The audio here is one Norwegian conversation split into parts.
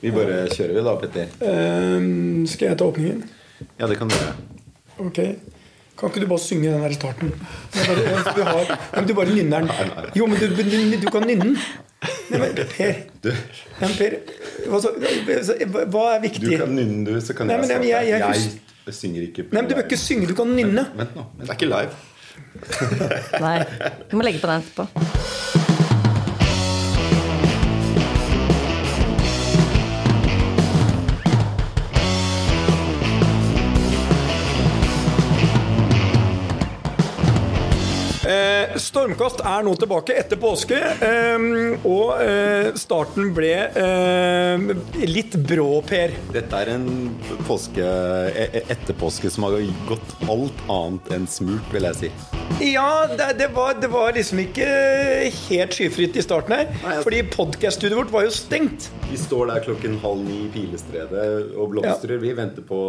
Vi bare kjører, vi da, Petter. Um, skal jeg ta åpningen? Ja, det kan du gjøre. Ok. Kan ikke du bare synge den der starten? Jeg jeg, du, har, men du bare nynner den. Jo, men du, du, du kan nynne den. Nei, men Per, Du, nei, per hva, så, hva er du kan nynne, du, så kan Nei, jeg men starte. jeg- jeg- Jeg, jeg- synger ikke Nei, men Du bør ikke synge, du kan nynne. Vent nå. Det er ikke live. Nei. Du må legge på den etterpå. Stormkast er nå tilbake etter påske, eh, og eh, starten ble eh, litt brå, Per. Dette er en påske e- e- etterpåske som har gått alt annet enn smurt, vil jeg si. Ja, det, det, var, det var liksom ikke helt skyfritt i starten her. Nei, jeg- Fordi podkast-studioet vårt var jo stengt. Vi står der klokken halv ni i Pilestredet og blomstrer. Vi venter på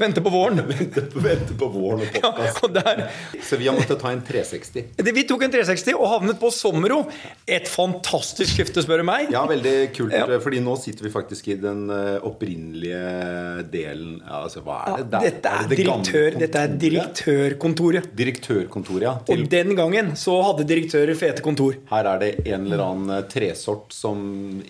Venter på våren. venter på, venter på våren og Ja, podkast. Ja, der, Så vi har måttet ta en 360. det, vi tok en 360 og havnet på Sommero. Et fantastisk skifte, spør du meg. Ja, veldig kult. Ja. Fordi nå sitter vi faktisk i den eh, opprinnelige delen ja, altså, Hva er det der? Dette er, det det direktør, dette er direktørkontoret. Direktørkontoret, ja. Og den gangen så hadde direktører fete kontor. her er det en eller annen eh, tresort som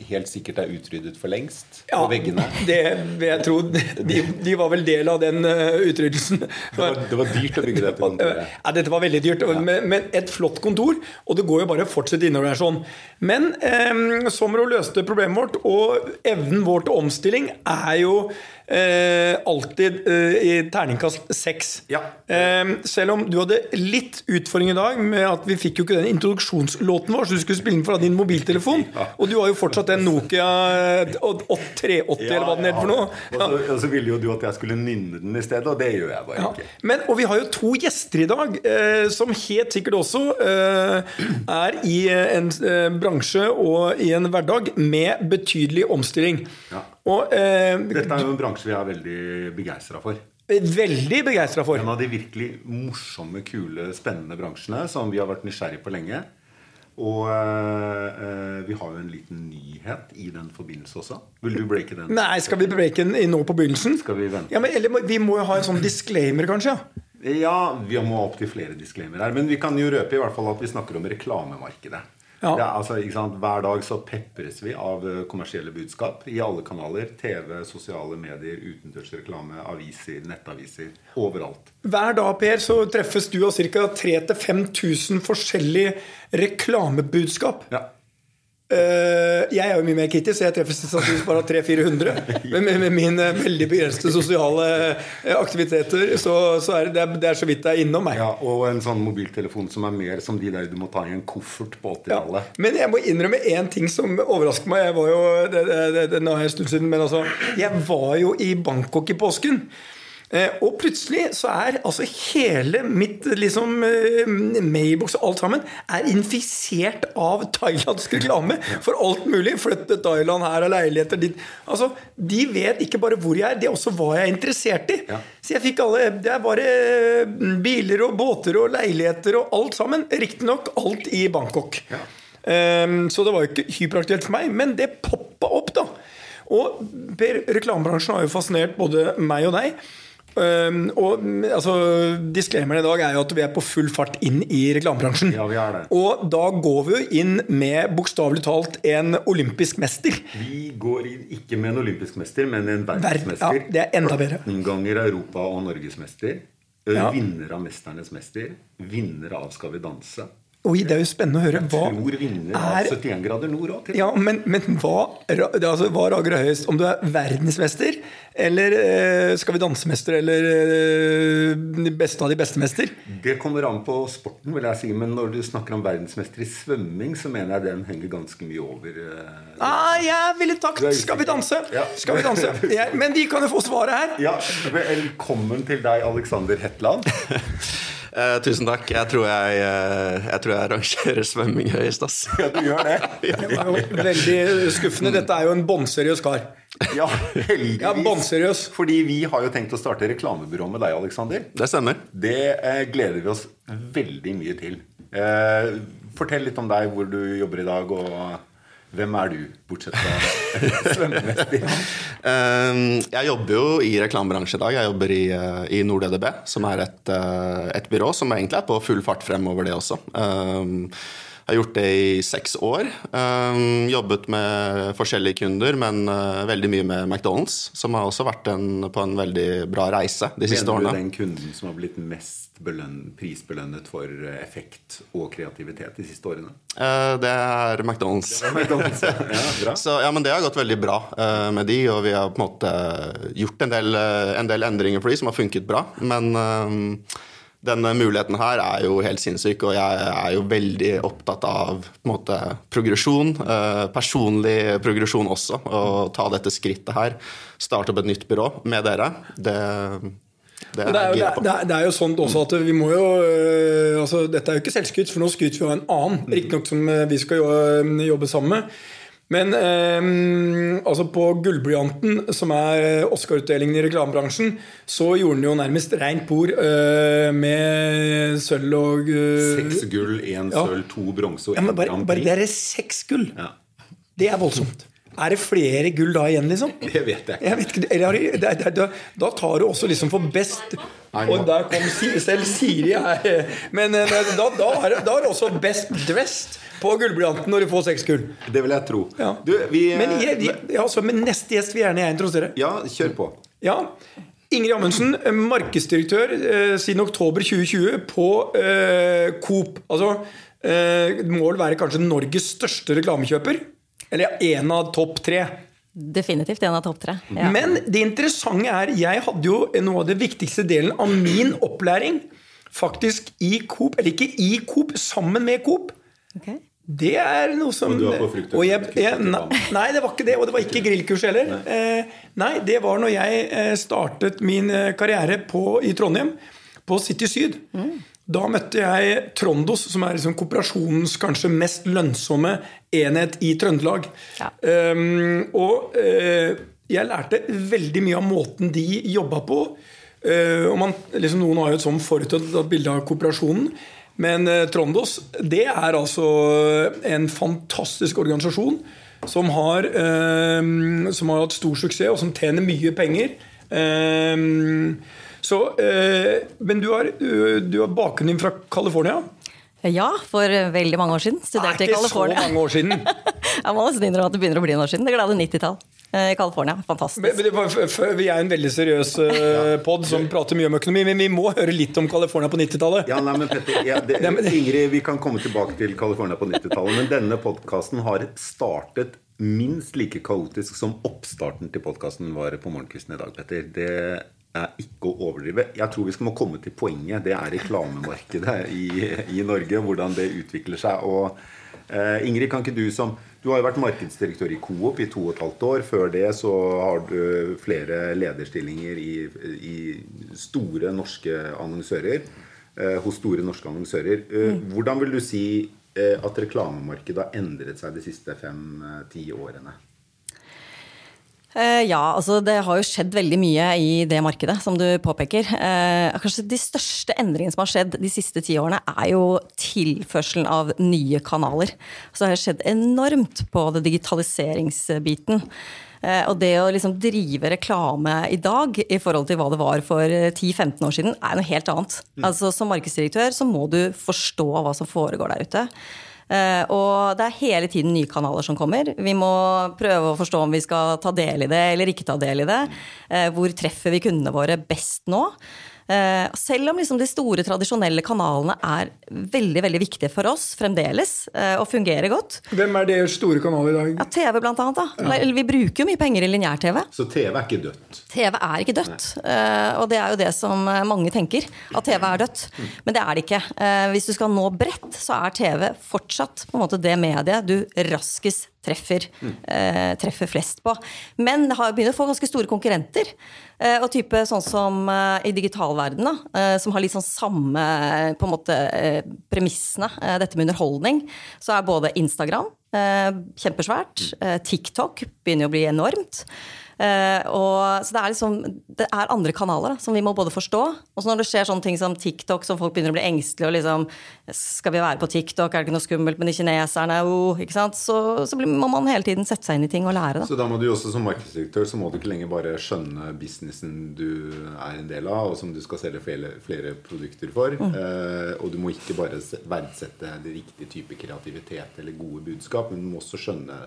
helt sikkert er utryddet for lengst. Ja, På veggene. Det vil jeg tro. De, de var vel del av den utryddelsen. Det var, det var dyrt å bygge dette kontoret. Ja, dette var veldig dyrt, men, men et flott kontor. Og det går jo bare å fortsette innover der sånn. Men eh, Sommero løste problemet vårt, og evnen vår til omstilling er jo eh, alltid eh, i terningkast seks. Ja. Eh, selv om du hadde litt utfordring i dag med at vi fikk jo ikke den introduksjonslåten vår, så du skulle spille den fra din mobiltelefon. Ja. Og du har jo fortsatt den Nokia eh, 380, eller hva den heter for noe. Og så, og så ville jo du at jeg skulle nynne den i stedet, og det gjør jeg bare Ja. ikke. Men, og vi har jo to gjester i dag eh, som helt sikkert også eh, er i en bransje og i en hverdag med betydelig omstilling. Ja. Og eh, Dette er jo en bransje vi er veldig begeistra for. veldig begeistra for. En av de virkelig morsomme, kule, spennende bransjene som vi har vært nysgjerrig på lenge. Og eh, eh, vi har jo en liten nyhet i den forbindelse også. Vil du breake den? Nei, skal vi breake den nå på begynnelsen? Skal vi vente? Ja, men eller Vi må jo ha en sånn disclaimer, kanskje? ja? Vi må opp til flere disclaimer her. Men vi kan jo røpe i hvert fall at vi snakker om reklamemarkedet. Ja. Er, altså? Hver dag så pepres vi av eh, kommersielle budskap i alle kanaler. TV, sosiale medier, utendørsreklame, aviser, nettaviser. Overalt. Hver dag Per, så treffes du av ca. 3000-5000 forskjellige reklamebudskap. Ja. Eh, jeg er jo mye mer kitty, så jeg treffer sannsynligvis bare 300-400. Men med, med mine veldig begrensede sosiale eh, aktiviteter, så, så er det, det, er, så vidt det er innom meg. ja. Og en sånn mobiltelefon som er mer som de der du må ta i en koffert på 80-tallet. Men jeg må innrømme én ting som overrasker meg. Jeg var jo, det, det, det, det, nå er en stund siden, men altså, jeg var jo i Bangkok i påsken. Eh, og plutselig så er altså hele mitt liksom eh, mailbox og alt sammen er infisert av thailandsk reklame for alt mulig. Flytte til Thailand, her er leiligheter dit. Altså, De vet ikke bare hvor jeg er, det er også hva jeg er interessert i. Ja. Så jeg fikk alle Det er bare eh, biler og båter og leiligheter og alt sammen. Riktignok alt i Bangkok. Ja. Um, så det var jo ikke hyperaktuelt for meg, men det poppa opp, da. Og Per, reklamebransjen har jo fascinert både meg og deg. Ehm, og altså, Disclaimeren i dag er jo at vi er på full fart inn i reklamebransjen. Ja, vi er det. Og da går vi jo inn med bokstavelig talt en olympisk mester. Vi går inn ikke med en olympisk mester, men en verdensmester. ja, det er enda bedre. Noen ganger Europa- og norgesmester. Ja. Vinner av 'Mesternes mester'. Vinner av 'Skal vi danse'. Oi, det er jo spennende å høre. Hva Tror vinner er 71 grader nord òg. Ja, men, men hva, altså, hva rager høyest? Om du er verdensmester, eller eh, Skal vi dansemester, eller eh, beste av de beste mester? Det kommer an på sporten, vil jeg si. Men når du snakker om verdensmester i svømming, så mener jeg den henger ganske mye over. eh, Ah, jeg ville takt! Er Skal vi danse? Ja. Skal vi danse? Ja, men de kan jo få svaret her. Ja, Velkommen til deg, Alexander Hetland. Eh, tusen takk. Jeg tror jeg, eh, jeg tror jeg rangerer svømming høyest, ass. Ja, du gjør det. Det var jo veldig skuffende. Dette er jo en bånnseriøs kar. Ja, heldigvis. Ja, bånnseriøs. Fordi vi har jo tenkt å starte reklamebyrå med deg, Alexander. Det stemmer. Det eh, gleder vi oss veldig mye til. Eh, fortell litt om deg, hvor du jobber i dag, og Hvem er du, bortsett fra svømmemester? Um, jeg jobber jo i reklamebransjen i dag. Jeg jobber i, uh, i NordEDB, som er et, uh, et, byrå som egentlig er på full fart fremover, det også. Jeg har gjort det i seks år. Um, jobbet med forskjellige kunder, men uh, veldig mye med McDonald's, som har også vært en, på en veldig bra reise de siste årene. Mener du den kunden som har blitt mest belønn, prisbelønnet for effekt og kreativitet de siste årene? Uh, det er McDonald's. Det er McDonald's ja, Så, ja, men det har gått veldig bra med de, og vi har på en måte gjort en del, en del endringer for de som har funket bra. Men denne muligheten her er jo helt sinnssyk, og jeg er jo veldig opptatt av måte, progresjon. Eh, personlig progresjon også. Å ta dette skrittet her. Starte opp et nytt byrå med dere. Det, det er, det, er jo, det, er, det er, jo sånn også at vi må jo altså, Dette er jo ikke selvskryt, for nå skryter vi av en annen, riktignok som vi skal jobbe sammen med. Men eh, altså på Gullblyanten, som er Oscar-utdelingen i reklamebransjen, så gjorde den jo nærmest rent bord eh, med sølv og eh, Seks gull, én ja. sølv, to bronse og én ja, bare, bare det er seks gull. Ja. Det er voldsomt. Er det flere gull da igjen, liksom? Det vet jeg. jeg vet ikke. Da, da, da, tar du også liksom for best Og der kom selv Siri her. Men eh, da, da, er da er det også best dressed på gullblyanten når du får seks gull. Det vil jeg tro. Ja. Du, vi, men, jeg, ja, så, men neste gjest vil gjerne jeg introdusere. Ja, kjør på. Ja, Ingrid Amundsen, markedsdirektør eh, siden oktober 2020 på eh, Coop. Altså, eh, må vel være kanskje Norges største reklamekjøper? Eller en av topp tre? Definitivt en av topp tre. Ja. Men det interessante er, jeg hadde jo noe av det viktigste delen av min opplæring faktisk i Coop, eller ikke i Coop, sammen med Coop. Okay. Det er noe som Og du var på frukt og jeg, jeg, Nei, det var ikke det. Og det var ikke grillkurs heller. Nei, eh, nei det var når jeg eh, startet min eh, karriere på, i Trondheim, på City Syd. Mm. Da møtte jeg Trondos, som er liksom kooperasjonens kanskje mest lønnsomme enhet i Trøndelag. Ja. Um, og uh, jeg lærte veldig mye av måten de jobba på. Uh, man, liksom, noen har jo et sånn forutatt bilde av kooperasjonen. Men uh, Trondos det er altså en fantastisk organisasjon som har, um, som har hatt stor suksess, og som tjener mye penger. Um, så, eh, men du har, du har bakgrunnen din fra California? Ja, for veldig mange år siden. Studerte i California. Er ikke så mange år siden. jeg må nesten innrømme at det begynner å bli en år siden. Det glade 90-tall. Eh, I California. Fantastisk. Men, vi er en veldig seriøs uh, pod som prater mye om økonomi, men vi må høre litt om California på 90-tallet. Ja, nei, men Petter, ja, Ingrid, vi kan komme tilbake til California på 90-tallet, men denne podkasten har startet minst like kaotisk som oppstarten til podkasten var på morgenkvisten i dag, Petter. Det ikke å overdrive. Jeg tror vi skal må komme til poenget. Det er reklamemarkedet i, i Norge, hvordan det utvikler seg. og eh, Ingrid, kan ikke du som du har jo vært markedsdirektør i Coop i to og et halvt år. Før det så har du flere lederstillinger i, i store norske annonsører. Eh, hos store norske annonsører. Eh, mm. Hvordan vil du si eh, at reklamemarkedet har endret seg de siste fem-ti eh, årene? Eh, ja, altså det har jo skjedd veldig mye i det markedet, som du påpeker. Eh, kanskje de største endringene som har skjedd de siste ti årene, er jo tilførselen av nye kanaler. Så det har skjedd enormt på det digitaliseringsbiten. Eh, og det å liksom drive reklame i dag i forhold til hva det var for 10-15 år siden, er noe helt annet. Mm. Altså Som markedsdirektør så må du forstå hva som foregår der ute. Eh, og det er hele tiden nye kanaler som kommer. Vi må prøve å forstå om vi skal ta del i det eller ikke ta del i det. Eh, hvor treffer vi kundene våre best nå? Eh, selv om liksom de store, tradisjonelle kanalene er veldig veldig viktige for oss fremdeles, og fungerer godt. Hvem er deres store kanaler i dag? Ja, TV, blant annet. Da. Ja. Vi bruker jo mye penger i lineær-TV. Så TV er ikke dødt? TV er ikke dødt. Nei. Og det er jo det som mange tenker, at TV er dødt. Mm. Men det er det ikke. Hvis du skal nå bredt, så er TV fortsatt på en måte det mediet du raskest treffer, mm. eh, treffer flest på. Men har begynner å få ganske store konkurrenter. Eh, og type sånn som eh, i digitalverdenen, eh, som har litt sånn samme på en måte eh, premissene, eh, dette med underholdning, så er både Instagram kjempesvært, TikTok begynner å bli enormt. Eh, og, så det er liksom Det er andre kanaler da, som vi må både forstå. Og så når det skjer sånne ting som TikTok, som folk begynner å bli engstelige og liksom Skal vi være på TikTok? Er det ikke noe skummelt med de kineserne? Oh, ikke sant? Så, så må man hele tiden sette seg inn i ting og lære. Da. Så da må du også som markedsdirektør så må du ikke lenger bare skjønne businessen du er en del av, og som du skal selge flere, flere produkter for. Mm. Eh, og du må ikke bare verdsette det riktige type kreativitet eller gode budskap, men du må også skjønne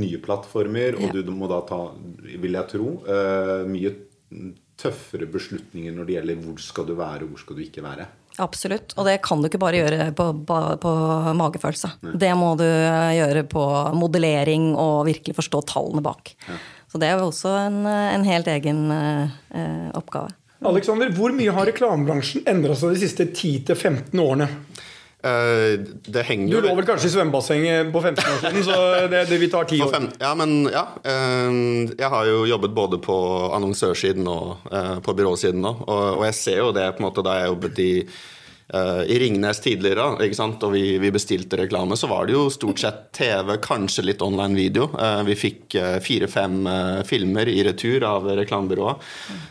nye plattformer, og du må da ta, vil jeg tro, uh, mye tøffere beslutninger når det gjelder hvor skal du være og hvor skal du ikke være. Absolutt. Og det kan du ikke bare gjøre på, på, på magefølelse. Nei. Det må du gjøre på modellering og virkelig forstå tallene bak. Ja. Så det er jo også en, en helt egen uh, oppgave. Alexander, hvor mye har reklamebransjen endra seg de siste 10-15 årene? Uh, det henger jo Du lå vel kanskje i svømmebassenget på 15 år siden, så det, det vil ta ti år. Fem, ja, men ja. Uh, jeg har jo jobbet både på annonsørsiden og uh, på byråsiden nå. Og, og, jeg ser jo det på en måte da jeg jobbet i, i Ringnes tidligere, og vi, vi, bestilte reklame, så var det jo stort sett TV, kanskje litt online video. vi fikk fire-fem filmer i retur av reklamebyrået.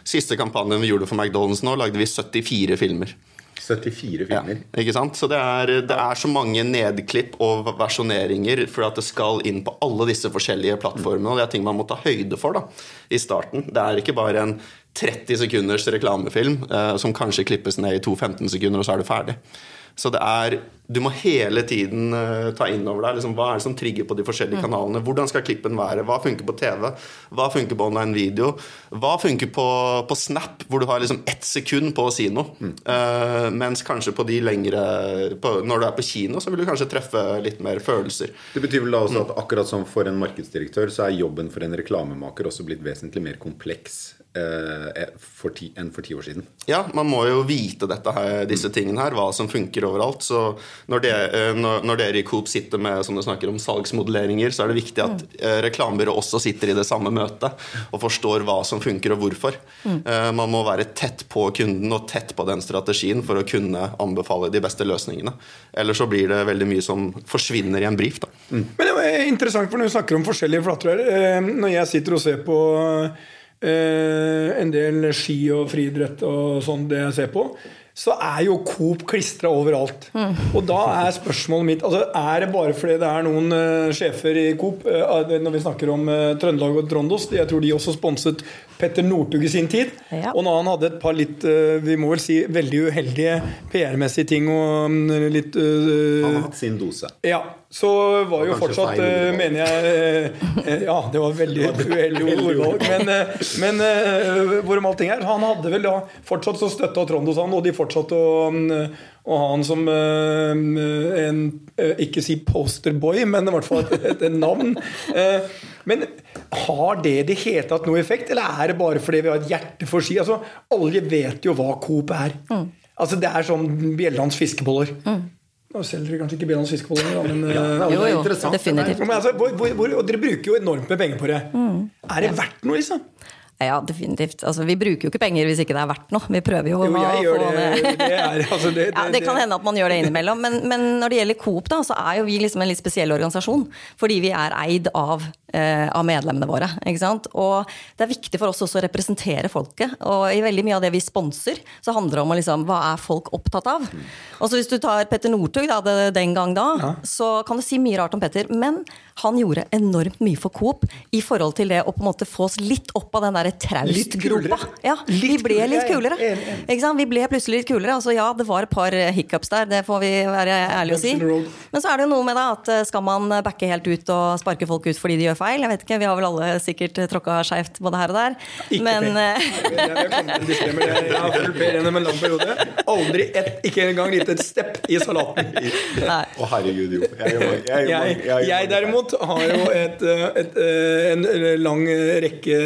Siste kampanjen vi gjorde for McDonald's nå, lagde vi 74 filmer. 74 filmer. Ja, ikke sant? Så det er, det er, så mange nedklipp og versjoneringer for at det skal inn på alle disse forskjellige plattformene. Og det er ting man må ta høyde for da, i starten. Det er ikke bare en 30 sekunders reklamefilm eh, som kanskje klippes ned i 2-15 sekunder, og så er det ferdig. Så det er Du må hele tiden uh, ta inn over deg liksom, hva er det som trigger på de forskjellige mm. kanalene. Hvordan skal klippen være? Hva funker på TV? Hva funker på online video? Hva funker på, på Snap, hvor du har liksom ett sekund på å si noe? Mm. Uh, mens kanskje på de lengre på, Når du er på kino, så vil du kanskje treffe litt mer følelser. Det betyr vel da også at akkurat som for en markedsdirektør, så er jobben for en reklamemaker også blitt vesentlig mer kompleks Eh, for ti, enn for ti år siden. Ja, man må jo vite dette her, disse tingene her, hva som funker overalt. Så når, det, når, når, dere i Coop sitter med som du snakker om, salgsmodelleringer, så er det viktig at mm. Eh, reklamebyrået også sitter i det samme møtet og forstår hva som funker og hvorfor. Mm. Man må være tett på kunden og tett på den strategien for å kunne anbefale de beste løsningene. Ellers så blir det veldig mye som forsvinner i en brief. Da. Mm. Men det er interessant, for når vi snakker om forskjellige flatrør, Når jeg sitter og ser på eh, en del ski og friidrett og sånn det jeg ser på, så er jo Coop klistra overalt. Mm. Og da er spørsmålet mitt altså, Er det bare fordi det er noen uh, sjefer i Coop uh, Når vi snakker om uh, Trøndelag og Trondos, jeg tror de også sponset Petter Northug i sin tid. Ja. Og når han hadde et par litt vi må vel si veldig uheldige PR-messige ting og litt litt Han har hatt sin dose. Ja, så var jo fortsatt, feil, mener jeg Ja, det var veldig uheldig ordvalg. Men, men hvorom allting er Han hadde vel da fortsatt så støtta Trondos han, og de fortsatte å, å ha han som en Ikke si posterboy, men i hvert fall et, et, et navn. Men har det i det hele tatt noe effekt, eller er det bare fordi vi har et hjerte for ski? Altså, alle vet jo hva Coop er. Mm. Altså, det er sånn Bjellands fiskeboller. Mm. Nå selger dere kanskje ikke Bjellands fiskeboller, men ja, jo, jo, definitivt. Men altså, hvor, hvor, hvor, og dere bruker jo enormt med penger på det. Mm. Er det verdt noe, liksom? Ja, definitivt. Altså, vi bruker jo ikke penger hvis ikke det er verdt noe. Vi prøver jo, jo jeg gjør det. Det, er, altså det, ja, det, kan hende at man gjør det innimellom. Men, men, når det gjelder Coop, da, så er jo vi liksom en litt spesiell organisasjon. Fordi vi er eid av, eh, av medlemmene våre. Og det er viktig for oss også å representere folket. Og i veldig mye av det vi sponser, så handler det om liksom, hva er folk opptatt av. Og så Hvis du tar Petter Northug den gang da, ja. så kan du si mye rart om Petter. Men han gjorde enormt mye for Coop i forhold til det å på en måte få oss litt opp av den der traustgropa. Ja, vi ble litt kulere. Vi ble plutselig litt kulere. Altså ja, det var et par hiccups der, det får vi være ærlige å si. Men så er det jo noe med det at eh, skal man backe helt ut og sparke folk ut fordi de gjør feil? Jeg vet ikke, vi har vel alle sikkert tråkka skeivt både her og der. Ikke Men eh, Jeg har fulgt Per gjennom en lang periode. Aldri ett, ikke engang gitt et stepp i salaten. Å herregud, jo. Jeg, derimot har jo et, eh, et, en lang rekke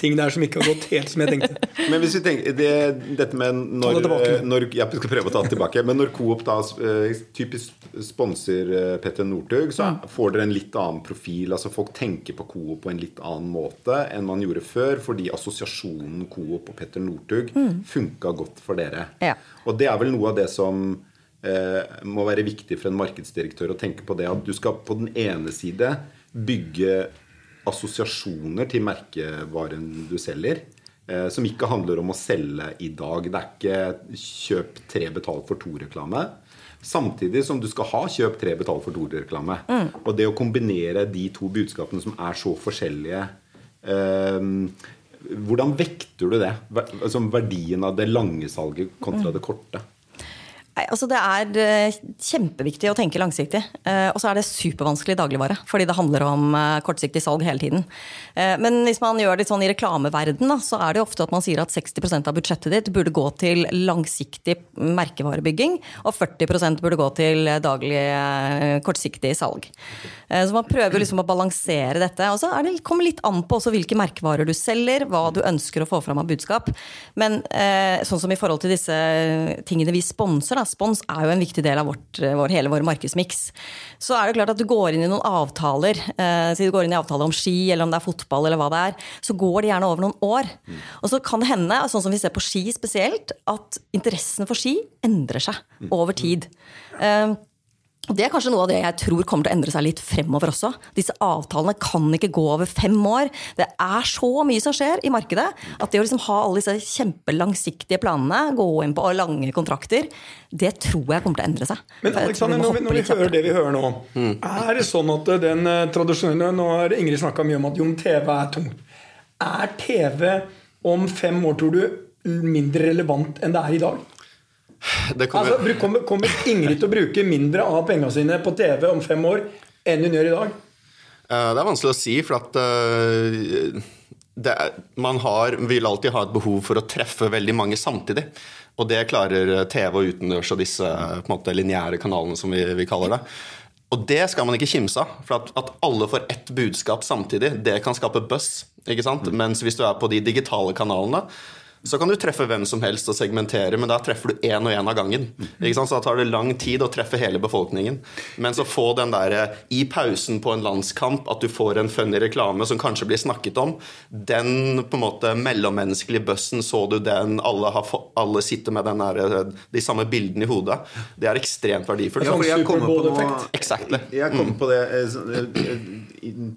ting der som ikke har gått helt som jeg tenkte. Men hvis vi tenker det, Dette med når, når Jeg skal prøve å ta det tilbake. Men når Coop da eh, typisk sponser eh, Petter Northug, så mm. får dere en litt annen profil. altså Folk tenker på Coop på en litt annen måte enn man gjorde før, fordi assosiasjonen Coop og Petter Northug mm. funka godt for dere. Ja. Og det er vel noe av det som eh, må være viktig for en markedsdirektør å tenke på det at du skal på den ene side bygge assosiasjoner til merkevaren du selger. Eh, som ikke handler om å selge i dag. Det er ikke 'kjøp tre, betal for to'-reklame. Samtidig som du skal ha 'kjøp tre, betal for to'-reklame. Mm. Og det å kombinere de to budskapene som er så forskjellige eh, Hvordan vekter du det? Altså verdien av det lange salget kontra mm. det korte? Nei, altså Det er eh, kjempeviktig å tenke langsiktig. Eh, og så er det supervanskelig dagligvare, fordi det handler om eh, kortsiktig salg hele tiden. Men hvis man gjør det sånn i reklameverden, så er det ofte at man sier at 60% av budsjettet ditt burde gå til langsiktig merkevarebygging, og 40% burde gå til daglig kortsiktig salg. Så man prøver liksom å balansere dette. Og så det, kommer litt an på hvilke merkevarer du selger, hva du ønsker å få fram av budskap. Men sånn som i forhold til disse tingene vi sponser, da, spons er jo en viktig del av vårt, eh, vår, hele vår markedsmiks. Så er det klart at du går inn i noen avtaler, eh, så du går inn i avtale om ski eller om det er fotball eller hva det er, så går det gjerne over noen år. Og så kan det hende, sånn som vi ser på ski spesielt, at interessen for ski endrer seg over tid. Eh, og Det er kanskje noe av det jeg tror kommer til å endre seg litt fremover også. Disse avtalene kan ikke gå over fem år. Det er så mye som skjer i markedet at det å liksom ha alle disse kjempelangsiktige planene, gå inn på lange kontrakter, det tror jeg kommer til å endre seg. Men Alexander, når vi, når vi hører det vi hører nå, mm. er det sånn at den eh, tradisjonelle Nå har Ingrid snakka mye om at Jon TV er tungt. Er TV om fem år, tror du, mindre relevant enn det er i dag? Kommer... Altså, kommer, kommer, Ingrid til å bruke mindre av pengene sine på TV om fem år enn hun gjør i dag? Eh, det er vanskelig å si, for at uh, er, man har, vil alltid ha et behov for å treffe veldig mange samtidig. Og det klarer TV og utendørs og disse på lineære kanalene, som vi, vi, kaller det. Og det skal man ikke kimse av. For at, at, alle får ett budskap samtidig, det kan skape buzz. ikke sant? Mens hvis du er på de digitale kanalene, så kan du treffe hvem som helst og segmentere, men da treffer du én og én av gangen. Så da tar det lang tid å treffe hele befolkningen. Men så få den der eh, i pausen på en landskamp, at du får en funny reklame som kanskje blir snakket om, den på en måte mellommenneskelige bussen, så du den, alle, har, alle sitter med den der, eh, de samme bildene i hodet, det er ekstremt verdifullt. Ja, jeg kommer på, noe, exactly. jeg kommer på det eh,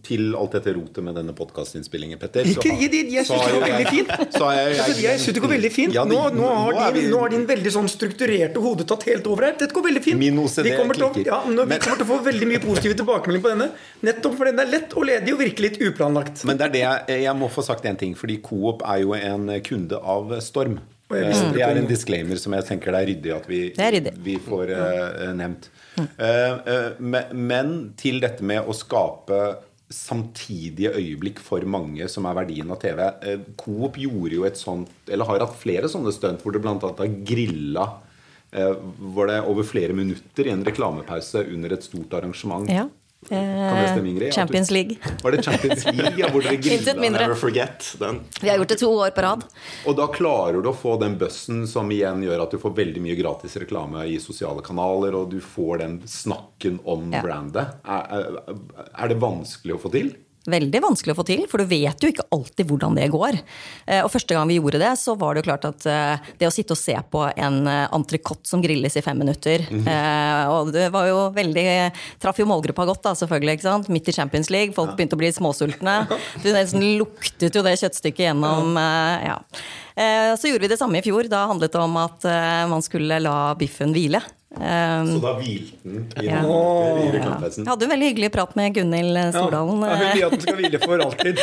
til alt dette rotet med denne podkastinnspillingen, Petter. Så, jeg, jeg, jeg det går veldig fint. Så jeg, jeg, jeg syns det går veldig fint. Ja, nå, nå, har nå, din, nå, har din, veldig sånn strukturerte hode tatt helt over her. Dette går veldig fint. Min OCD vi kommer, til, ja, nå, vi kommer til å få veldig mye positive tilbakemeldinger på denne. Nettopp fordi den er lett og ledig og virker litt uplanlagt. Men det er det jeg, jeg må få sagt en ting, fordi Coop er jo en kunde av Storm. Det er en disclaimer som jeg tenker det er ryddig at vi, ryddig. vi får uh, nevnt. Uh, uh, men til dette med å skape samtidige øyeblikk for mange som er verdien av TV. Eh, Coop gjorde jo et sånt, eller har hatt flere sånne stunt hvor det bl.a. har grilla eh, var det over flere minutter i en reklamepause under et stort arrangement. Ja. Stemme, Ingrid? Champions League. Var det Champions League? Ja, hvor dere grilla Never forget den. Vi har gjort det to år på rad. Og da klarer du å få den bussen som igjen gjør at du får veldig mye gratis reklame i sosiale kanaler, og du får den snakken om ja. brandet. Er, er det vanskelig å få til? Veldig vanskelig å få til, for du vet jo ikke alltid hvordan det går. Eh, og første gang vi gjorde det, så var det jo klart at eh, det å sitte og se på en eh, entrecôte som grilles i fem minutter mm -hmm. Og det var jo veldig Traff jo målgruppa godt, da, selvfølgelig. ikke sant? Midt i Champions League. Folk begynte å bli småsultne. Du nesten luktet jo det kjøttstykket gjennom ja. Så gjorde vi det samme i fjor. Da handlet det om at man skulle la biffen hvile. Um, så da hvilte den i, ja. i? Ja. Hadde en veldig hyggelig prat med Gunhild Stordalen. Ja, hun vil at den skal hvile for alltid.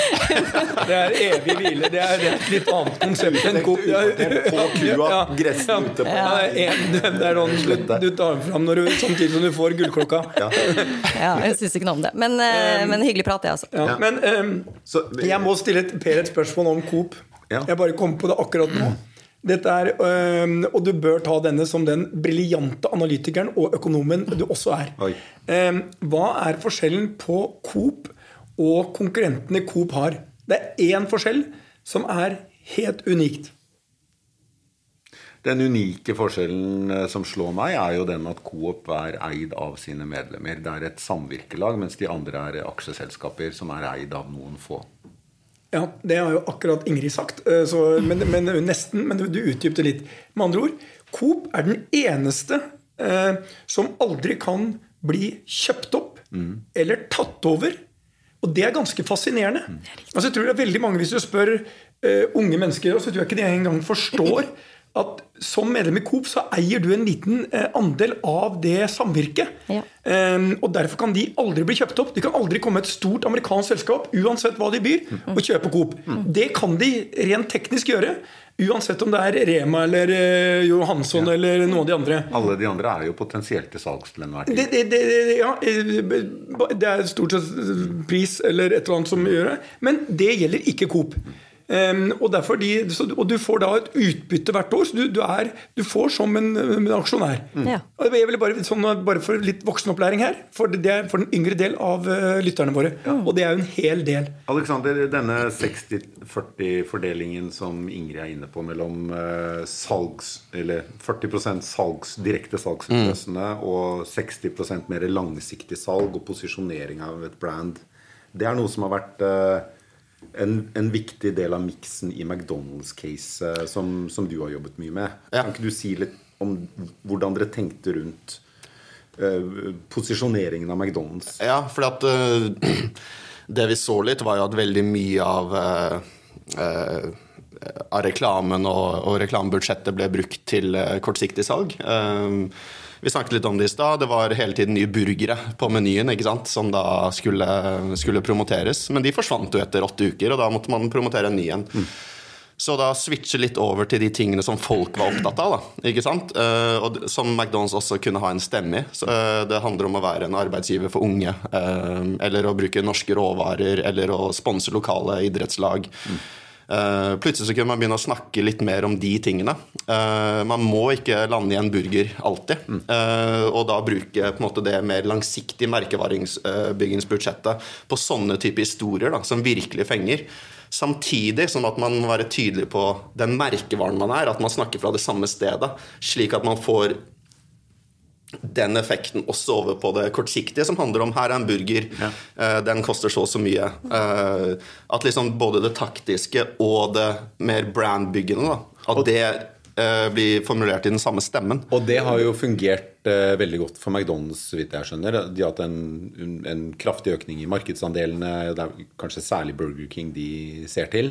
Det er evig hvile. Det er et litt annet konsept enn Coop. På kua, gressen ute på ja, Det er noen du tar fram når du, samtidig som du får gullklokka. Ja, jeg syns ikke noe om det. Men, um, men hyggelig prat, det, altså. Ja, men um, så, jeg må stille et, Per et spørsmål om Coop. Jeg bare kom på det akkurat nå. Er, øh, og du bør ta denne som den briljante analytikeren og økonomen du også er. Øh, hva er forskjellen på Coop og konkurrentene Coop har? Det er én forskjell som er helt unikt. Den unike forskjellen eh, som slår meg, er jo den at Coop er eid av sine medlemmer. Det er et samvirkelag, mens de andre er aksjeselskaper som er eid av noen få. Ja, det har jo akkurat Ingrid sagt, eh, så, men, men, nesten. Men du utdypte litt. Med andre ord, Coop er den eneste eh, som aldri kan bli kjøpt opp mm. eller tatt over Og det er ganske fascinerende. Altså, jeg tror det er veldig mange, Hvis du spør eh, unge mennesker, så tror jeg ikke de engang forstår at som medlem i Coop så eier du en liten uh, andel av det samvirket. Ja. Um, og Derfor kan de aldri bli kjøpt opp. De kan aldri komme et stort amerikansk selskap uansett hva de byr, og kjøpe Coop. Det kan de rent teknisk gjøre. Uansett om det er Rema eller uh, Johansson ja. eller noen av de andre. Alle de andre er jo potensielt til salgs til enhver tid. Det, det, det, ja, det er stort sett pris eller et eller annet som gjør det. Men det gjelder ikke Coop. Um, og, de, og, du får da et utbytte hvert år. Så du, du, er, du får som en, en aksjonær. Mm. Ja. Jeg vil bare, sånn, bare for litt voksenopplæring her, for det er for den yngre del av uh, lytterne våre. Ja. Og det er jo en hel del. Alexander, denne 60-40-fordelingen som Ingrid er inne på, mellom uh, salgs, eller 40% salgs, direkte salgsutløsende mm. og 60% mer langsiktig salg og posisjonering av et brand, det er noe som har vært uh, en, en, viktig del av miksen i McDonald's-caset som, som, du har jobbet mye med. Ja. Kan ikke du si litt om hvordan dere tenkte rundt uh, posisjoneringen av McDonald's? Ja, for at uh, det vi så litt, var jo at veldig mye av uh, av reklamen og, og reklamebudsjettet ble brukt til kortsiktig salg. Uh, vi snakket litt om det i stad. Det var hele tiden nye burgere på menyen ikke sant? som da skulle, skulle, promoteres. Men de forsvant jo etter åtte uker, og da måtte man promotere en ny en. Mm. Så da switche litt over til de tingene som folk var opptatt av. da, ikke sant? Uh, og Som McDonald's også kunne ha en stemme i. Så, uh, det handler om å være en arbeidsgiver for unge. Uh, eller å bruke norske råvarer, eller å sponse lokale idrettslag. Mm. Uh, plutselig så kunne man begynne å snakke litt mer om de tingene. Uh, man må ikke lande i en burger alltid. Mm. Uh, og da bruke måte det mer langsiktige merkevaringsbyggingsbudsjettet på sånne typer historier da, som virkelig fenger. Samtidig som at man må være tydelig på den merkevaren man er. At man snakker fra det samme stedet. Slik at man får den effekten også over på det kortsiktige, som handler om her er en burger, ja. uh, den koster så og så mye. Uh, at liksom både det taktiske og det mer brandbyggende, da, at det uh, blir formulert i den samme stemmen. Og det har jo fungert veldig godt for McDonald's, så vidt jeg skjønner. De har hatt en, en, kraftig økning i markedsandelene. Det er kanskje særlig Burger King de ser til.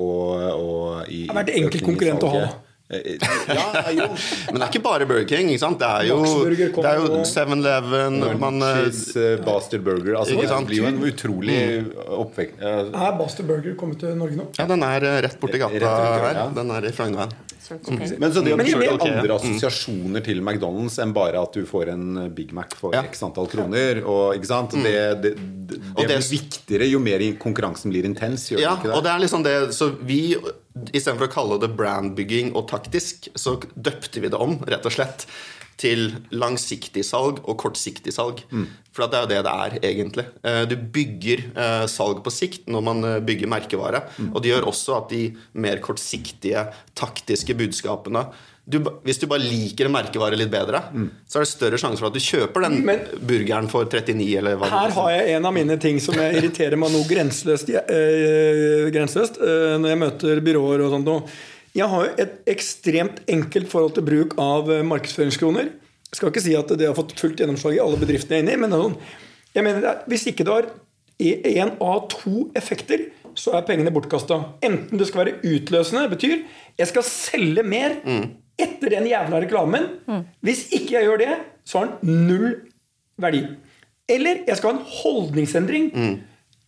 og, og i, det har vært enkel konkurrent å ha. Eh, ja, jo. Men det er ikke bare Burger King. ikke sant? Det er jo, det er jo 7-Eleven Cheese, uh, Bastard Burger. Altså, det blir jo en utrolig oppvekt... oppvekst. Er Bastard Burger kommet til Norge nå? Ja, den er rett borti gata her. Den er i Frognerveien. Mm. Men så det har kjørt okay. andre assosiasjoner til McDonald's enn bare at du får en Big Mac for x antall kroner. Og, ikke sant? Det, det, det, det blir viktigere jo mer konkurransen blir intens. ja, og det er liksom det Så vi Istedenfor å kalle det brandbygging og taktisk, så døpte vi det om, rett og slett, til langsiktig salg og kortsiktig salg. Mm. For det er jo det det er, egentlig. Eh, du bygger eh, salg på sikt når man eh, bygger merkevare. Mm. Og det gjør også at de mer kortsiktige, taktiske budskapene du, hvis du bare liker en merkevare litt bedre, mm. så er det større sjanse for at du kjøper den Men, burgeren for 39 eller hva Her har jeg en av mine ting som jeg irriterer meg noe grenseløst, øh, grenseløst øh, når jeg møter byråer og sånt noe. Jeg har jo et ekstremt enkelt forhold til bruk av eh, markedsføringskroner. Jeg skal ikke si at det har fått fullt gjennomslag i alle bedriftene jeg er inne i, men sånn, jeg mener hvis ikke du har én av to effekter, så er pengene bortkasta. Enten det skal være utløsende, betyr jeg skal selge mer. Mm etter den jævla reklamen. Mm. Hvis ikke jeg gjør det, så har den null verdi. Eller jeg skal ha en holdningsendring mm.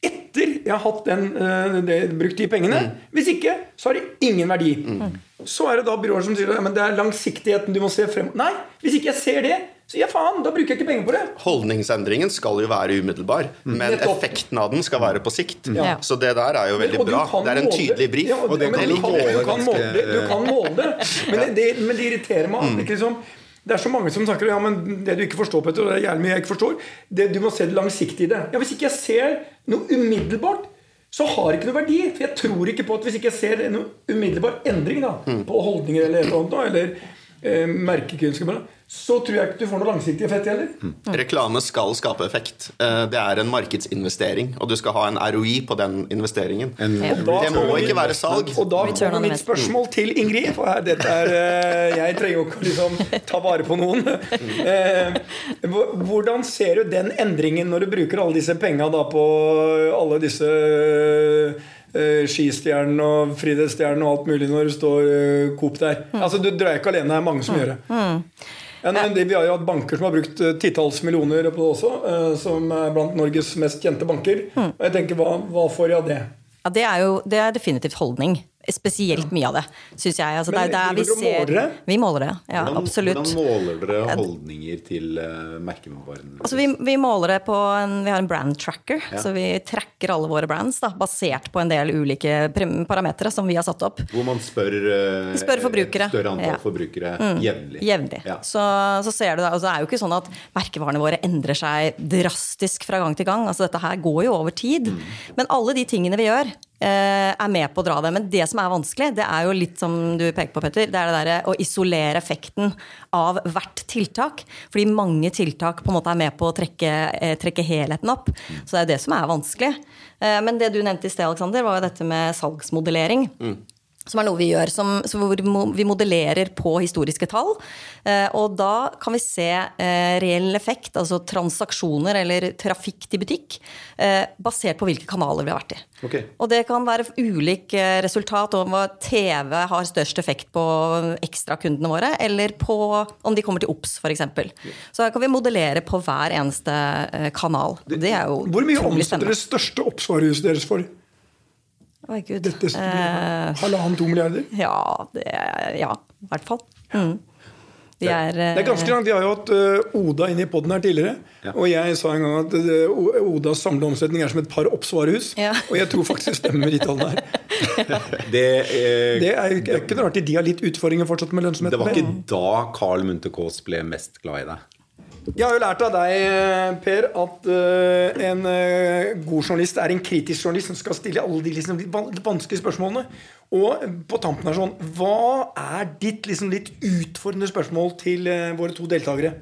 Etter jeg har hatt den, uh, det, brukt de pengene. Mm. Hvis ikke, så har det ingen verdi. Mm. Så er det da byråer som sier at det er langsiktigheten du må se frem Nei, hvis ikke jeg ser det, så ja faen, da bruker jeg ikke penger på det. Holdningsendringen skal jo være umiddelbar, mm. men effekten av den skal være på sikt. Ja. Så det der er jo veldig bra. Det er en tydelig brief. Ja, og det, kan du, kan, du, kan måle det, du kan måle det, men det, det, men det irriterer meg. Mm. Liksom, det er så mange som snakker ja, men det du ikke forstår, Petter, det er gjerne mye jeg ikke forstår, det, du må se det langsiktige i det. Ja, Hvis ikke jeg ser noe umiddelbart, så har det ikke noe verdi. For jeg tror ikke på at hvis ikke jeg ser noe umiddelbar endring da, mm. på holdninger eller et eller annet, eller eh, merkekunnskap, så tror jeg ikke du får noe langsiktig effekt heller. Reklame skal skape effekt. Eh, Det er en markedsinvestering, og du skal ha en ROI på den investeringen. En Ja. Da Det må ikke være salg. Og da kommer mitt spørsmål til Ingrid. For her, dette er, eh, jeg trenger jo ikke å liksom ta vare på noen. Eh, Hvordan ser du den endringen når du bruker alle disse penga på alle disse skistjernen og friidrettsstjernene og alt mulig når det står Coop der? Altså, Du drar ikke alene, det er mange som gjør det. Ja, men det, vi har jo hatt banker som har brukt eh, titalls millioner på det også, eh, som er blant Norges mest kjente banker. Og jeg tenker, hva, hva får de av det? Ja, det er jo det er definitivt holdning. Spesielt mye av det, syns jeg. Altså, det Men er der vi og ser måler det? Vi måler det, ja. hvordan, absolutt. hvordan måler dere holdninger til uh, merkevarene? Altså, vi, vi måler det på en, Vi har en brand tracker, så vi tracker alle våre brands da, basert på en del ulike parametere som vi har satt opp. Hvor man spør, uh, spør forbrukere. større antall Ja. Mm. forbrukere jevnlig. Jevnlig. Ja. Så, så ser du det. Altså, det er jo ikke sånn at merkevarene våre endrer seg drastisk fra gang til gang. Altså, dette her går jo over tid. Mm. Men alle de tingene vi gjør, eh, er med på å dra det. Men det som er vanskelig, det er jo litt som du peker på, Petter, det er det derre å isolere effekten av hvert tiltak. Fordi mange tiltak på en måte er med på å trekke, eh, trekke helheten opp. Så det er det som er vanskelig. Eh, men det du nevnte i sted, Alexander, var jo dette med salgsmodellering. Som er noe vi gjør, som, hvor vi modellerer på historiske tall. Eh, og da kan vi se eh, reell effekt, altså transaksjoner eller trafikk til butikk, eh, basert på hvilke kanaler vi har vært i. Okay. Og det kan være ulik resultat om hva TV har størst effekt på ekstrakundene våre, eller på om de kommer til OBS, f.eks. Så her kan vi modellere på hver eneste kanal. Det er jo Hvor mye omsetter det største oppsvaret deres for? Oi, Gud. Dette Eh, Halvannen, to milliarder? Ja, det, ja, i hvert fall. Mm. De er, Det er ganske langt. Vi har jo hatt eh, Oda inne i poden her tidligere. Ja. Og jeg sa en gang at eh, Odas samlede omsetning er som et par oppsvarehus. Ja. Og jeg tror faktisk det stemmer med de tallene her. Det, eh, Det er, er ikke noe rart de har litt utfordringer fortsatt med lønnsomheten. det var ikke da Carl Munthe Kaas ble mest glad i deg. Jeg har jo lært av deg, eh, Per, at eh, en eh, god journalist er en kritisk journalist som skal stille alle de liksom, vanskelige spørsmålene. Og på tampen her sånn Hva er ditt liksom, litt utfordrende spørsmål til våre to deltakere?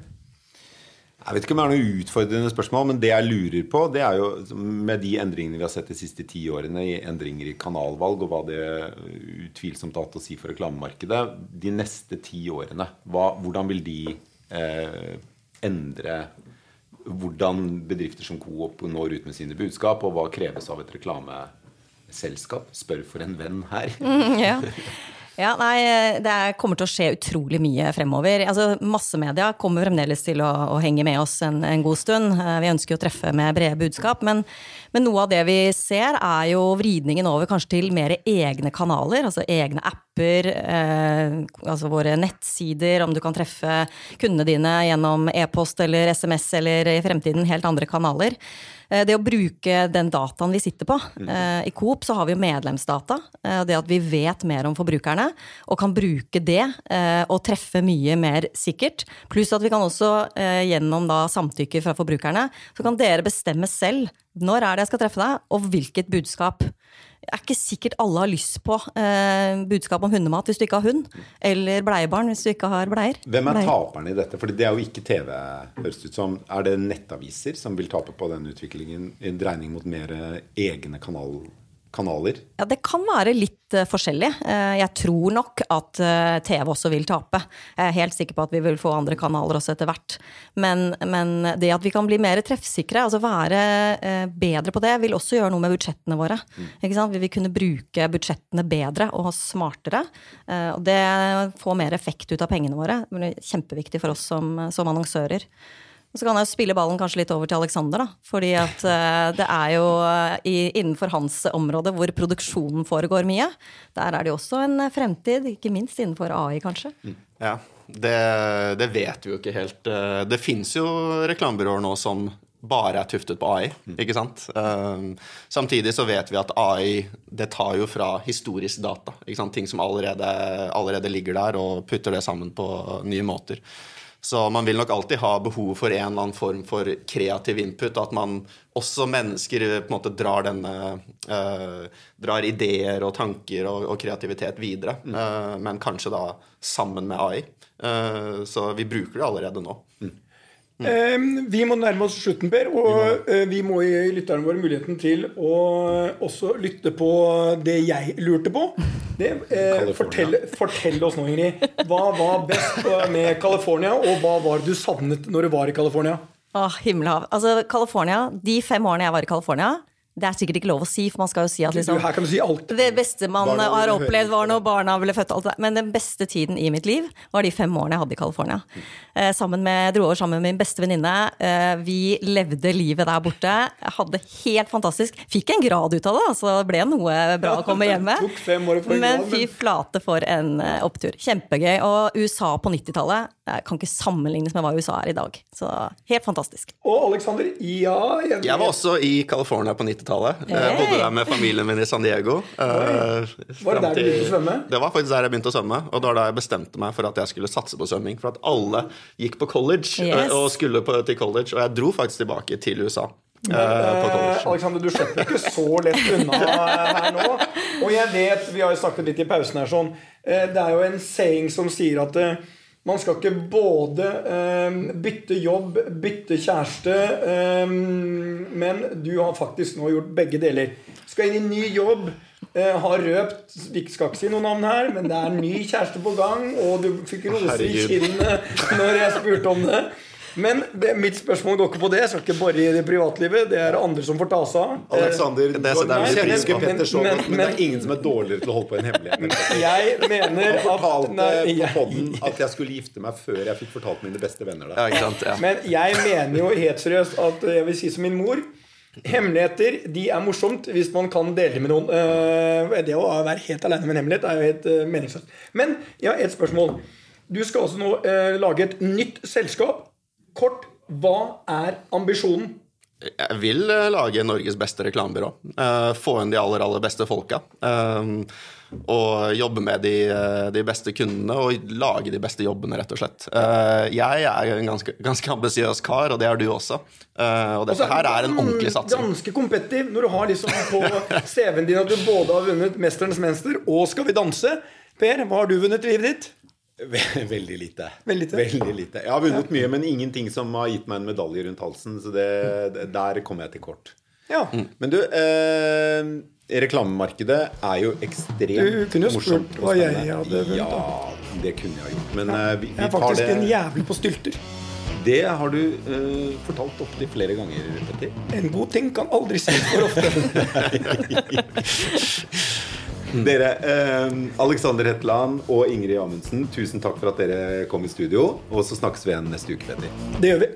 Jeg vet ikke om det er noe utfordrende spørsmål, men det jeg lurer på, det er jo med de endringene vi har sett de siste ti årene, i endringer i kanalvalg og hva det utvilsomt har hatt å si for reklamemarkedet, de neste ti årene, hva, hvordan vil de eh, endre hvordan bedrifter som Coop når ut med sine budskap, og hva kreves av et reklameselskap? Spør for en venn her. ja. Ja, nei, Det er- kommer til å skje utrolig mye fremover. Altså, Massemedia kommer fremdeles til å, å henge med oss en, en god stund. Eh, Vi ønsker å treffe med brede budskap. Men, men noe av det vi ser, er jo vridningen over kanskje til mer egne kanaler. Altså egne apper, eh, altså våre nettsider, om du kan treffe kundene dine gjennom e-post eller SMS eller i fremtiden helt andre kanaler. Eh, Det å bruke den dataen vi sitter på. eh, I Coop så har vi jo medlemsdata. eh, Det at vi vet mer om forbrukerne og kan bruke det og treffe mye mer sikkert. Pluss at vi kan også gjennom da samtykke fra forbrukerne, så kan dere bestemme selv når er det jeg skal treffe deg, og hvilket budskap. Det er ikke sikkert alle har lyst på eh, budskap om hundemat hvis du ikke har hund. Eller bleiebarn hvis du ikke har bleier. Hvem er taperne i dette? For det er jo ikke TV, høres ut som. Er det nettaviser som vil tape på den utviklingen? En dreining mot mer egne kanal, kanaler? Ja, Det kan være litt eh, forskjellig. Eh, jeg tror nok at eh, TV også vil tape. Jeg er helt sikker på at vi vil få andre kanaler også etter hvert. Men, men det at vi kan bli mer treffsikre, altså være bedre på det, vil også gjøre noe med budsjettene våre. Sant? Vi vil kunne bruke budsjettene bedre og smartere. Og det får mer effekt ut av pengene våre. Det blir kjempeviktig for oss som, som annonsører. Og så kan jeg spille ballen kanskje litt over til Alexander, da. Fordi at eh, det er jo eh, i, innenfor hans område hvor produksjonen foregår mye. Der er det jo også en fremtid, ikke minst innenfor AI, kanskje. Ja, det, det vet vi jo ikke helt. Eh, Det fins jo reklamebyråer nå som bare er tuftet på AI, ikke sant? Eh, Samtidig så vet vi at AI det tar jo fra historisk data. Ikke sant? Ting som allerede, allerede ligger der, og putter det sammen på nye måter. Så man vil nok alltid ha behov for en eller annen form for kreativ input. At man også mennesker på en måte drar denne uh, Drar ideer og tanker og, og kreativitet videre. Mm. Uh, men kanskje da sammen med AI. Uh, så vi bruker det allerede nå. Mm. Mm. Vi må nærme oss slutten, Per. Og vi må gi lytterne våre muligheten til å også lytte på det jeg lurte på. Det, eh, fortell, fortell, oss nå, Ingrid. Hva var best med California, og hva var du savnet når du var i California? Åh, himmelhav. Altså, California, De fem årene jeg var i California, det er sikkert ikke lov å si, for man skal jo si at liksom, Her kan du si alt. det beste man barna har opplevd, var når barna ble født. Alt det. Men den beste tiden i mitt liv var de fem årene jeg hadde i California. Eh, sammen med, dro over sammen med min beste venninne. Eh, vi levde livet der borte. Jeg hadde helt fantastisk. Fikk en grad ut av det, så det ble noe bra å komme hjem med. Men fy flate for en uh, opptur. Kjempegøy. Og USA på 90-tallet kan ikke sammenlignes med hva USA er i dag. Så helt fantastisk. Og Alexander, ja Jeg, jeg var også i California på 90 90-tallet. Jeg bodde der med familien min i San Diego. Uh, var det der du begynte å svømme? Det var faktisk der jeg begynte å svømme. Og det var da jeg bestemte meg for at jeg skulle satse på svømming. For at alle gikk på college eh, yes. og skulle på, til college. Og jeg dro faktisk tilbake til USA. Men, Alexander, du slipper ikke så lett unna her nå. Og jeg vet, vi har jo snakket litt i pausen her sånn Det er jo en saying som sier at man skal ikke både eh, bytte jobb, bytte kjæreste, eh, men du har faktisk nå gjort begge deler. Skal inn i ny jobb. Eh, har røpt Vi skal ikke si noe navn her, men det er ny kjæreste på gang. Og du fikk roser i kinnet når jeg spurte om det. Men det, mitt spørsmål går ikke på det. Jeg skal ikke bore i det privatlivet. Det er andre som får ta seg av. Alexander, det, det, det, Petter så godt, men, det er ingen som er dårligere til å holde på en hemmelighet. Jeg mener at fortalte på podden at jeg skulle gifte meg før jeg fikk fortalt mine beste venner det. Ja, ja. Men jeg mener jo helt seriøst at jeg vil si som min mor Hemmeligheter de er morsomt hvis man kan dele med noen. Eh, det å være helt alene med en hemmelighet er jo helt eh, meningsløst. Men jeg har et spørsmål. Du skal også nå eh, lage et nytt selskap Kort, hva er ambisjonen? Jeg vil uh, lage Norges beste reklamebyrå. Uh, få inn de aller, aller beste folka. Uh, og jobbe med de, de, beste kundene og lage de beste jobbene, rett og slett. jeg er en ganske, ganske ambisiøs kar, og det er du også. og dette her er en ordentlig satsing. Ganske kompetitiv når du har liksom på CV-en din at du både har vunnet 'Mesterens mester' og 'Skal vi danse'. Per, hva har du vunnet i livet ditt? Veldig lite. Veldig lite. Veldig lite. Jeg har vunnet mye, men ingenting som har gitt meg en medalje rundt halsen. Så det, der kommer jeg til kort. Ja. Men du, eh, reklamemarkedet er jo ekstremt morsomt. Du kunne jo spurt hva jeg hadde vunnet. Ja, det kunne jeg gjort. Men ja. Eh, vi, vi jeg er faktisk en jævel på stylter. Det har du eh, fortalt opptil flere ganger, Petter. En god ting kan aldri sies for ofte. Dere, eh, Alexander Hetland og Ingrid Amundsen, tusen takk for at dere kom i studio. Og så snakkes vi igjen neste uke, Petter. Det gjør vi.